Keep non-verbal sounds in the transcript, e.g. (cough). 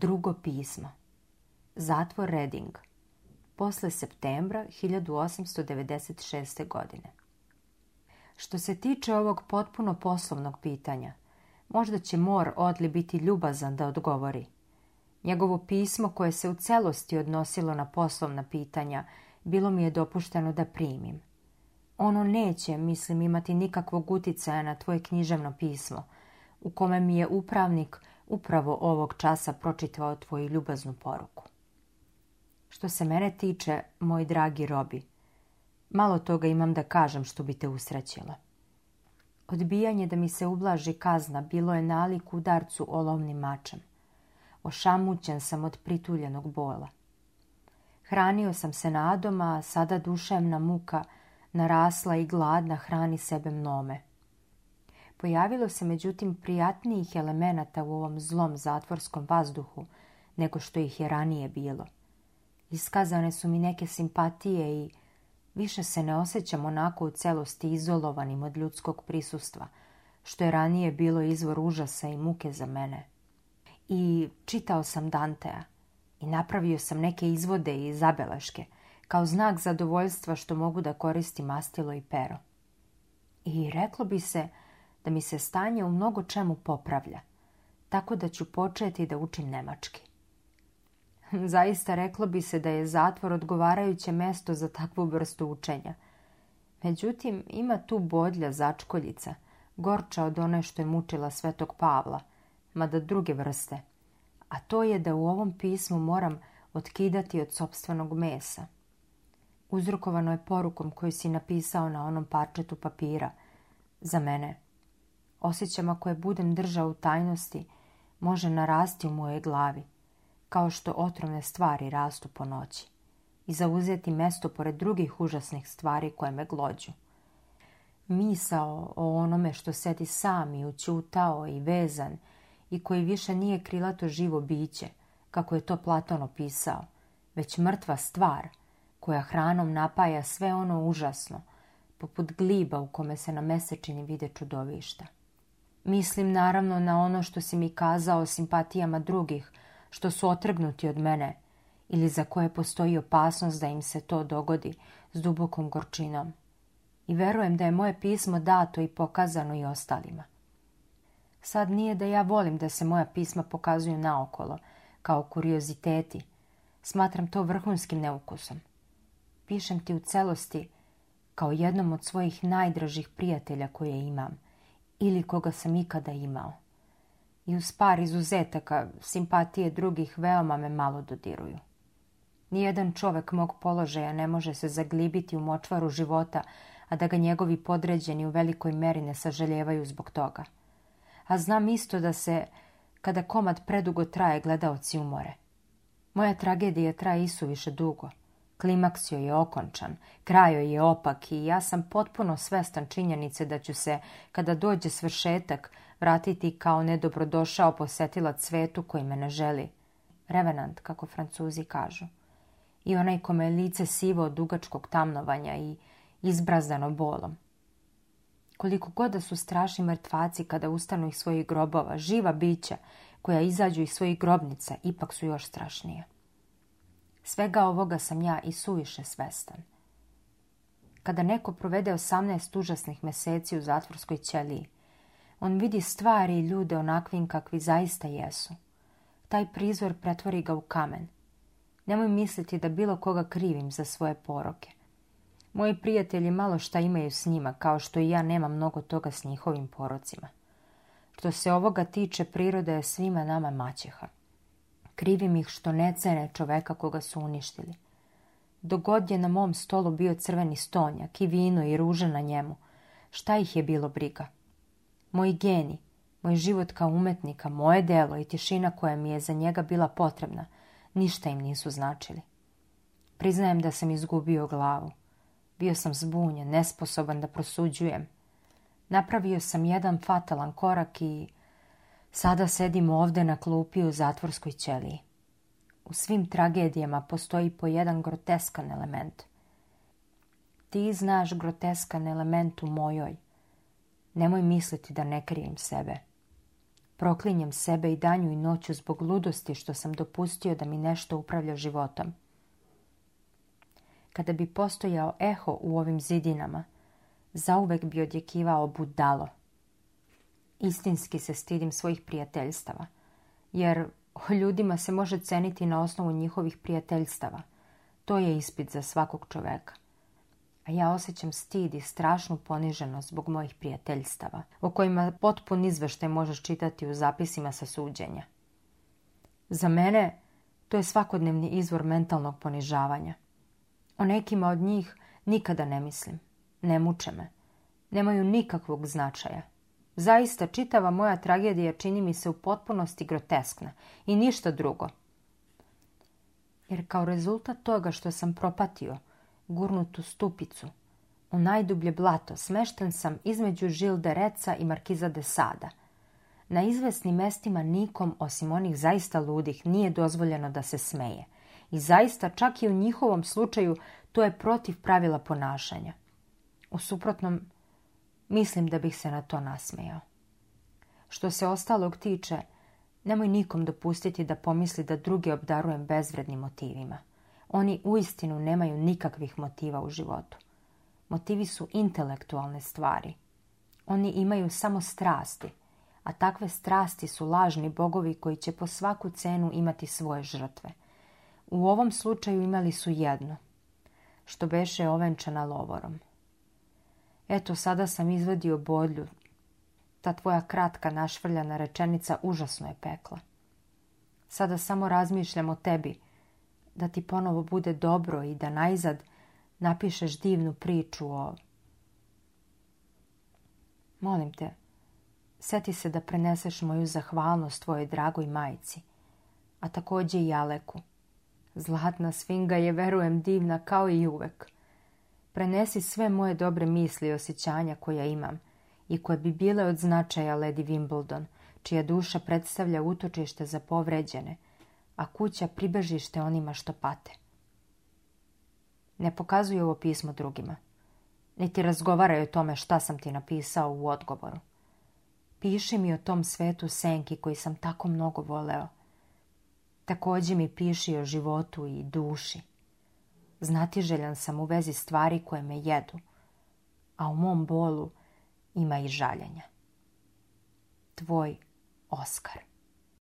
Drugo pismo. Zatvor Reding. Posle septembra 1896. godine. Što se tiče ovog potpuno poslovnog pitanja, možda će Mor Odli biti ljubazan da odgovori. Njegovo pismo koje se u celosti odnosilo na poslovna pitanja bilo mi je dopušteno da primim. Ono neće, mislim, imati nikakvog uticaja na tvoje književno pismo, u kome mi je upravnik upravo ovog časa pročitao tvoju ljubaznu poruku. Što se mene tiče, moj dragi Robi, malo toga imam da kažem što bi te usrećila. Odbijanje da mi se ublaži kazna bilo je nalik udarcu olovnim mačem. Ošamućen sam od prituljenog bola. Hranio sam se nadoma, a sada duševna muka narasla i gladna hrani sebe mnome. Pojavilo se međutim prijatnijih elemenata u ovom zlom zatvorskom vazduhu nego što ih je ranije bilo. Iskazane su mi neke simpatije i više se ne osjećam onako u celosti izolovanim od ljudskog prisustva, što je ranije bilo izvor užasa i muke za mene. I čitao sam Dantea i napravio sam neke izvode i zabeleške, kao znak zadovoljstva što mogu da koristim mastilo i pero. I reklo bi se da mi se stanje u mnogo čemu popravlja, tako da ću početi da učim nemački. (laughs) Zaista reklo bi se da je zatvor odgovarajuće mesto za takvu vrstu učenja. Međutim, ima tu bodlja začkoljica, gorča od one što je mučila svetog Pavla, mada druge vrste, a to je da u ovom pismu moram otkidati od sobstvenog mesa. Uzrokovano je porukom koju si napisao na onom parčetu papira. Za mene, osjećam koje budem držao u tajnosti, može narasti u mojoj glavi, kao što otrovne stvari rastu po noći i zauzeti mesto pored drugih užasnih stvari koje me glođu. Misao o onome što sedi sam i učutao i vezan i koji više nije krilato živo biće, kako je to Platon opisao, već mrtva stvar koja hranom napaja sve ono užasno, poput gliba u kome se na mesečini vide čudovišta. Mislim naravno na ono što si mi kazao o simpatijama drugih, što su otrgnuti od mene, ili za koje postoji opasnost da im se to dogodi s dubokom gorčinom. I verujem da je moje pismo dato i pokazano i ostalima. Sad nije da ja volim da se moja pisma pokazuju naokolo, kao kurioziteti. Smatram to vrhunskim neukusom. Pišem ti u celosti kao jednom od svojih najdražih prijatelja koje imam – ili koga sam ikada imao. I uz par izuzetaka simpatije drugih veoma me malo dodiruju. Nijedan čovek mog položaja ne može se zaglibiti u močvaru života, a da ga njegovi podređeni u velikoj meri ne saželjevaju zbog toga. A znam isto da se, kada komad predugo traje, gledaoci umore. Moja tragedija traje više dugo – Klimaks joj je okončan, kraj je opak i ja sam potpuno svestan činjenice da ću se, kada dođe svršetak, vratiti kao nedobrodošao posetila cvetu koji me ne želi. Revenant, kako francuzi kažu. I onaj kome je lice sivo od dugačkog tamnovanja i izbrazdano bolom. Koliko god da su strašni mrtvaci kada ustanu iz svojih grobova, živa bića koja izađu iz svojih grobnica, ipak su još strašnije. Svega ovoga sam ja i suviše svestan. Kada neko provede 18 užasnih meseci u zatvorskoj ćeliji, on vidi stvari i ljude onakvim kakvi zaista jesu. Taj prizor pretvori ga u kamen. Nemoj misliti da bilo koga krivim za svoje poroke. Moji prijatelji malo šta imaju s njima, kao što i ja nemam mnogo toga s njihovim porocima. Što se ovoga tiče, priroda je svima nama maćeha. Krivim ih što ne cene čoveka koga su uništili. Dogod je na mom stolu bio crveni stonjak i vino i ruže na njemu. Šta ih je bilo briga? Moji geni, moj život kao umetnika, moje delo i tišina koja mi je za njega bila potrebna, ništa im nisu značili. Priznajem da sam izgubio glavu. Bio sam zbunjen, nesposoban da prosuđujem. Napravio sam jedan fatalan korak i Sada sedim ovdje na klupi u zatvorskoj ćeliji. U svim tragedijama postoji po jedan groteskan element. Ti znaš groteskan element u mojoj. Nemoj misliti da ne krijem sebe. Proklinjem sebe i danju i noću zbog ludosti što sam dopustio da mi nešto upravlja životom. Kada bi postojao eho u ovim zidinama, zauvek bi odjekivao budalo. Istinski se stidim svojih prijateljstava, jer o ljudima se može ceniti na osnovu njihovih prijateljstava. To je ispit za svakog čoveka. A ja osjećam stid i strašnu poniženost zbog mojih prijateljstava, o kojima potpun izveštaj možeš čitati u zapisima sa suđenja. Za mene to je svakodnevni izvor mentalnog ponižavanja. O nekima od njih nikada ne mislim. Ne muče me. Nemaju nikakvog značaja. Zaista čitava moja tragedija čini mi se u potpunosti groteskna i ništa drugo. Jer kao rezultat toga što sam propatio, gurnutu stupicu, u najdublje blato smešten sam između Žilde Reca i Markiza de Sada. Na izvesnim mestima nikom, osim onih zaista ludih, nije dozvoljeno da se smeje. I zaista, čak i u njihovom slučaju, to je protiv pravila ponašanja. U suprotnom, Mislim da bih se na to nasmijao. Što se ostalog tiče, nemoj nikom dopustiti da pomisli da druge obdarujem bezvrednim motivima. Oni uistinu nemaju nikakvih motiva u životu. Motivi su intelektualne stvari. Oni imaju samo strasti, a takve strasti su lažni bogovi koji će po svaku cenu imati svoje žrtve. U ovom slučaju imali su jedno, što beše ovenčana lovorom. Eto, sada sam izvadio bodlju. Ta tvoja kratka našvrljana rečenica užasno je pekla. Sada samo razmišljam o tebi, da ti ponovo bude dobro i da najzad napišeš divnu priču o... Molim te, seti se da preneseš moju zahvalnost tvojoj dragoj majci, a također i Aleku. Zlatna svinga je, verujem, divna kao i uvek. Prenesi sve moje dobre misli i osjećanja koja imam i koje bi bile od značaja Lady Wimbledon, čija duša predstavlja utočište za povređene, a kuća pribežište onima što pate. Ne pokazuje ovo pismo drugima, niti razgovaraju o tome šta sam ti napisao u odgovoru. Piši mi o tom svetu senki koji sam tako mnogo voleo. Također mi piši o životu i duši. Znatiželjan sam u vezi stvari koje me jedu, a u mom bolu ima i žaljenja. Tvoj Oskar